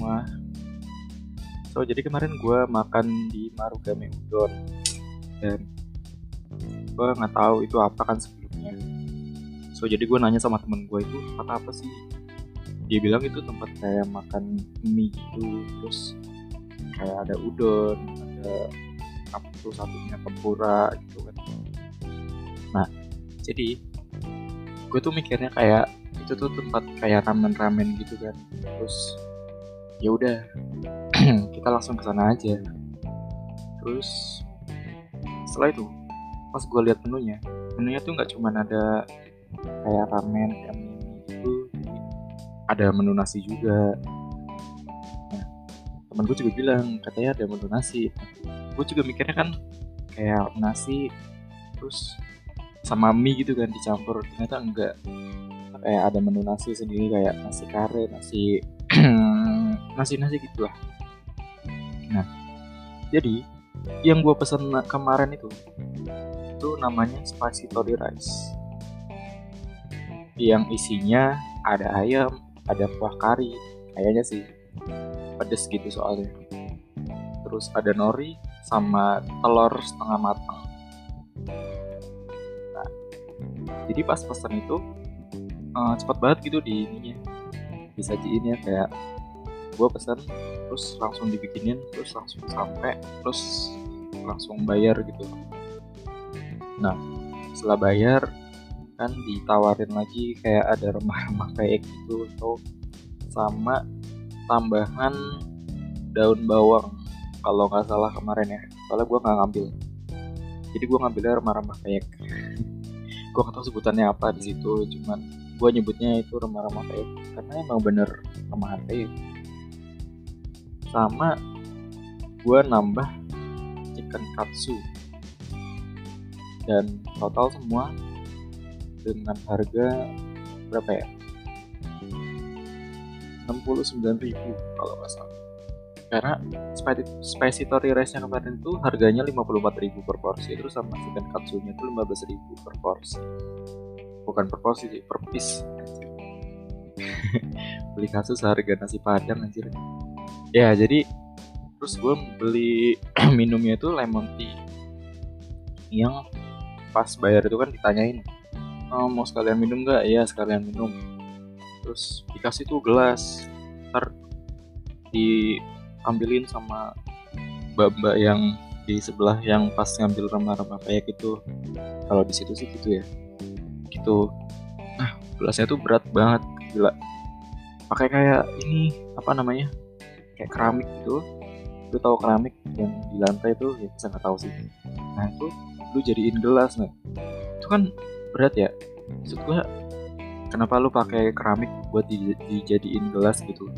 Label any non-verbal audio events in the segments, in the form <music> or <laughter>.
semua So jadi kemarin gue makan di Marugame Udon. Dan gue nggak tahu itu apa kan sebelumnya. So jadi gue nanya sama temen gue itu tempat apa sih? Dia bilang itu tempat kayak makan mie gitu Terus kayak ada udon, ada apa tuh satunya tempura gitu kan. Nah jadi gue tuh mikirnya kayak itu tuh tempat kayak ramen-ramen gitu kan. Terus ya udah <clears throat> kita langsung ke sana aja. Terus setelah itu pas gue lihat menunya menunya tuh nggak cuman ada kayak ramen kayak mie gitu ada menu nasi juga. Nah, temen gue juga bilang katanya ada menu nasi. Gue juga mikirnya kan kayak nasi terus sama mie gitu kan dicampur. Ternyata enggak. Kayak ada menu nasi sendiri kayak nasi kare nasi nasi gitu lah. Nah jadi yang gue pesen kemarin itu itu namanya spicy tori rice. Yang isinya ada ayam ada kuah kari kayaknya sih pedes gitu soalnya. Terus ada nori sama telur setengah matang. Jadi pas pesan itu uh, cepat banget gitu di ininya disajiin ya kayak gue pesan terus langsung dibikinin terus langsung sampai terus langsung bayar gitu. Nah setelah bayar kan ditawarin lagi kayak ada remah-remah kayak gitu atau sama tambahan daun bawang kalau nggak salah kemarin ya. Soalnya gue nggak ngambil. Jadi gue ngambilnya remah-remah kayak <laughs> gue gak tau sebutannya apa di situ cuman gue nyebutnya itu remah-remah kayak karena emang bener remahan kayak sama gue nambah chicken katsu. Dan total semua dengan harga berapa ya? 69.000 kalau nggak salah. Karena spicy, spicy tori rice nya kemarin itu harganya 54.000 per porsi terus sama chicken katsunya itu 15.000 per porsi. Bukan per porsi sih per piece. <laughs> Beli kasus harga nasi padang anjir ya jadi terus gue beli <clears throat> minumnya itu lemon tea. Yang pas bayar itu kan ditanyain oh, mau sekalian minum gak? Iya sekalian minum. Terus dikasih tuh gelas ntar diambilin sama mbak-mbak yang di sebelah yang pas ngambil remah-remah kayak gitu. Kalau di situ sih gitu ya. Gitu. Nah gelasnya tuh berat banget gila. Pakai kayak ini apa namanya kayak keramik gitu. Lu tahu keramik yang di lantai tuh ya bisa nggak tahu sih? Nah itu lu jadiin gelas nih itu kan berat ya? Maksud gua kenapa lu pakai keramik buat di, dijadiin gelas gitu?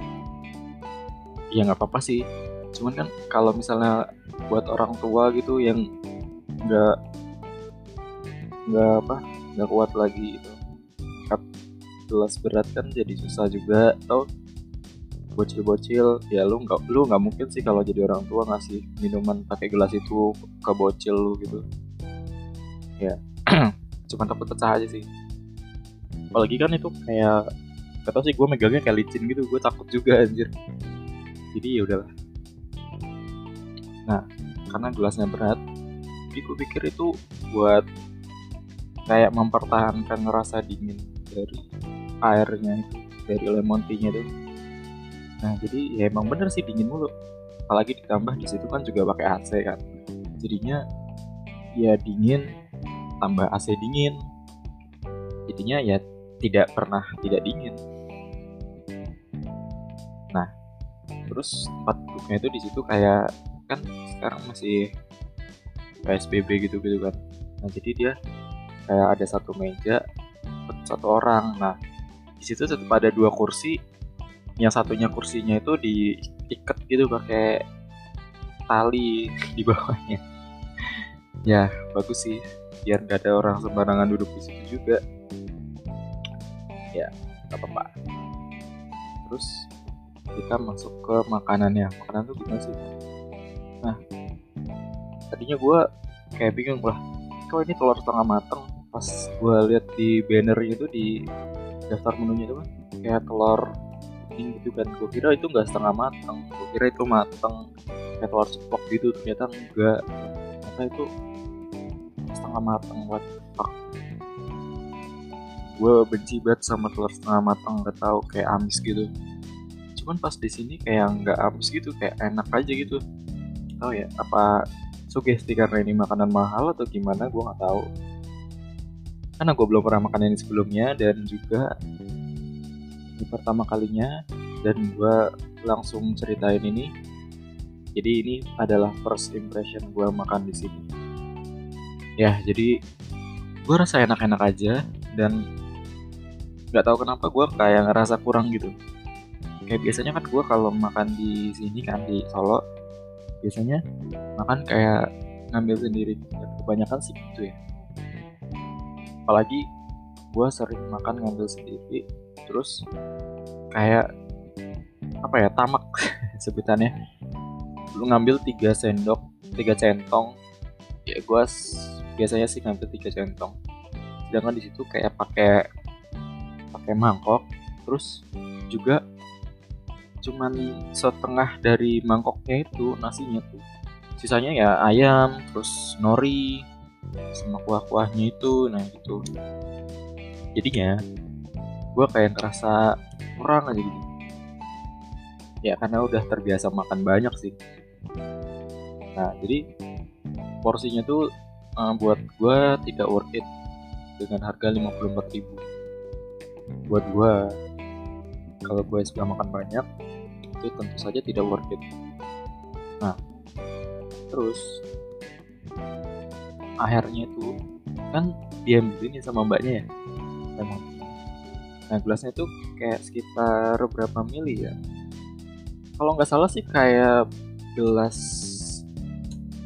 Ya nggak apa-apa sih. Cuman kan kalau misalnya buat orang tua gitu yang nggak nggak apa nggak kuat lagi gitu. Gelas berat kan jadi susah juga atau bocil-bocil ya lu nggak lu nggak mungkin sih kalau jadi orang tua ngasih minuman pakai gelas itu ke bocil lu gitu. Ya <clears throat> cuma takut pecah aja sih. Apalagi kan itu kayak kata sih gue megangnya kayak licin gitu gue takut juga anjir. Jadi ya udahlah. Nah karena gelasnya berat jadi gue pikir itu buat kayak mempertahankan rasa dingin dari airnya itu dari lemon tea-nya tuh nah jadi ya emang bener sih dingin mulu. Apalagi ditambah di situ kan juga pakai AC kan. Jadinya ya dingin tambah AC dingin. Jadinya ya tidak pernah tidak dingin. Nah terus tempat duduknya itu di situ kayak kan sekarang masih PSBB gitu gitu kan. Nah jadi dia kayak ada satu meja satu orang. Nah di situ tetap ada dua kursi yang satunya kursinya itu diikat gitu pakai tali di bawahnya. <laughs> Ya bagus sih biar gak ada orang sembarangan duduk di situ juga. Ya gak apa-apa. Terus kita masuk ke makanannya. Makanan tuh gimana sih? Nah tadinya gue kayak bingung lah kok ini telur setengah mateng? Pas gue lihat di banner itu di daftar menunya itu kan kayak telur bening gitu kan. Gue kira itu nggak setengah matang gue kira itu matang kayak telur gitu. Ternyata enggak. Ternyata itu setengah matang fuck? Gue benci banget sama telur setengah matang nggak tahu kayak amis gitu. Cuman pas di sini kayak nggak amis gitu. Kayak enak aja gitu. Tahu ya apa sugesti karena ini makanan mahal atau gimana? Gue nggak tahu. Karena gue belum pernah makan ini sebelumnya. Dan juga ini pertama kalinya dan gue langsung ceritain ini. Jadi ini adalah first impression gue makan di sini. Ya jadi gue rasa enak-enak aja dan nggak tahu kenapa gue kayak ngerasa kurang gitu. Kayak biasanya kan gue kalau makan di sini kan di Solo biasanya makan kayak ngambil sendiri. Dan kebanyakan sih gitu ya. Apalagi gue sering makan ngambil sendiri terus kayak apa ya tamak <laughs> sebutannya. Lu ngambil tiga sendok tiga centong. Ya gue biasanya sih ngambil tiga centong. Sedangkan di situ kayak pakai pakai mangkok. Terus juga cuman setengah dari mangkoknya itu nasinya tuh. Sisanya ya ayam terus nori sama kuah-kuahnya itu. Nah gitu. Jadinya gue kayak ngerasa kurang aja gitu. Ya karena udah terbiasa makan banyak sih. Nah jadi porsinya tuh uh, buat gue tidak worth it dengan harga 54 ribu. Buat gue kalau gue sudah makan banyak itu tentu saja tidak worth it. Nah terus akhirnya itu kan dia ini sama mbaknya ya? Emang nah gelasnya itu kayak sekitar berapa mili ya? Kalau nggak salah sih kayak gelas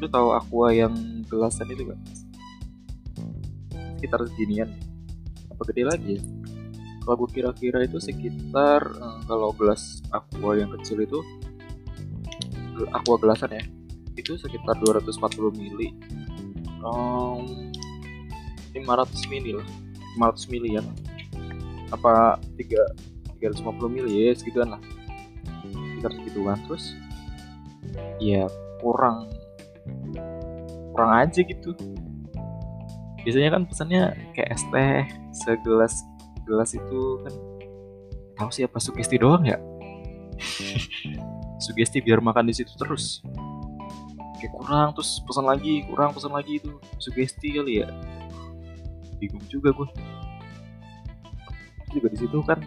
lu tahu aqua yang gelasan itu gak sekitar seginian. Apa gede lagi ya? Kalau gue kira-kira itu sekitar eh, kalau gelas aqua yang kecil itu aqua gelasan ya itu sekitar 240 mili. Um, 500 mili lah. 500 mili ya apa 3 350 mili ya segituan lah. Sekitar segituan terus ya kurang kurang aja gitu. Biasanya kan pesannya kayak es teh segelas gelas itu kan tahu siapa sugesti doang ya? <laughs> Sugesti biar makan di situ terus. Kayak kurang terus pesan lagi kurang pesan lagi itu sugesti kali ya. Bingung juga gue juga di situ kan.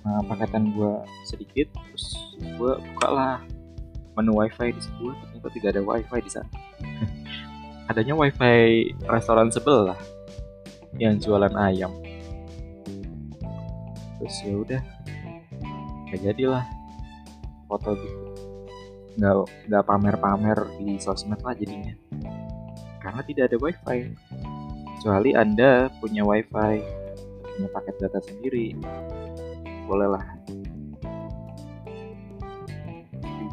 Karena paketan gue sedikit terus gue buka lah menu wifi di situ ternyata tidak ada wifi di sana. <laughs> Adanya wifi restoran sebelah yang jualan ayam. Terus ya udah nggak jadilah foto gitu nggak nggak pamer-pamer di sosmed lah jadinya. Karena tidak ada wifi. Kecuali anda punya wifi punya paket data sendiri. Bolehlah.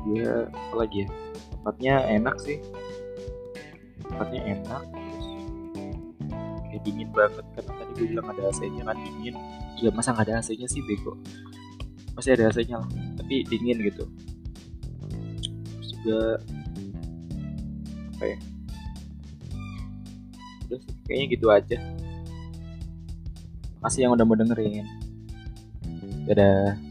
Juga apa lagi ya? Tempatnya enak sih. Tempatnya enak. Terus kayak dingin banget karena tadi gue bilang ada AC-nya kan dingin. Ya masa nggak ada AC-nya sih bego? Masih ada AC-nya lah tapi dingin gitu. Terus juga apa ya? Udah sih kayaknya gitu aja makasih yang udah mau dengerin. Dadah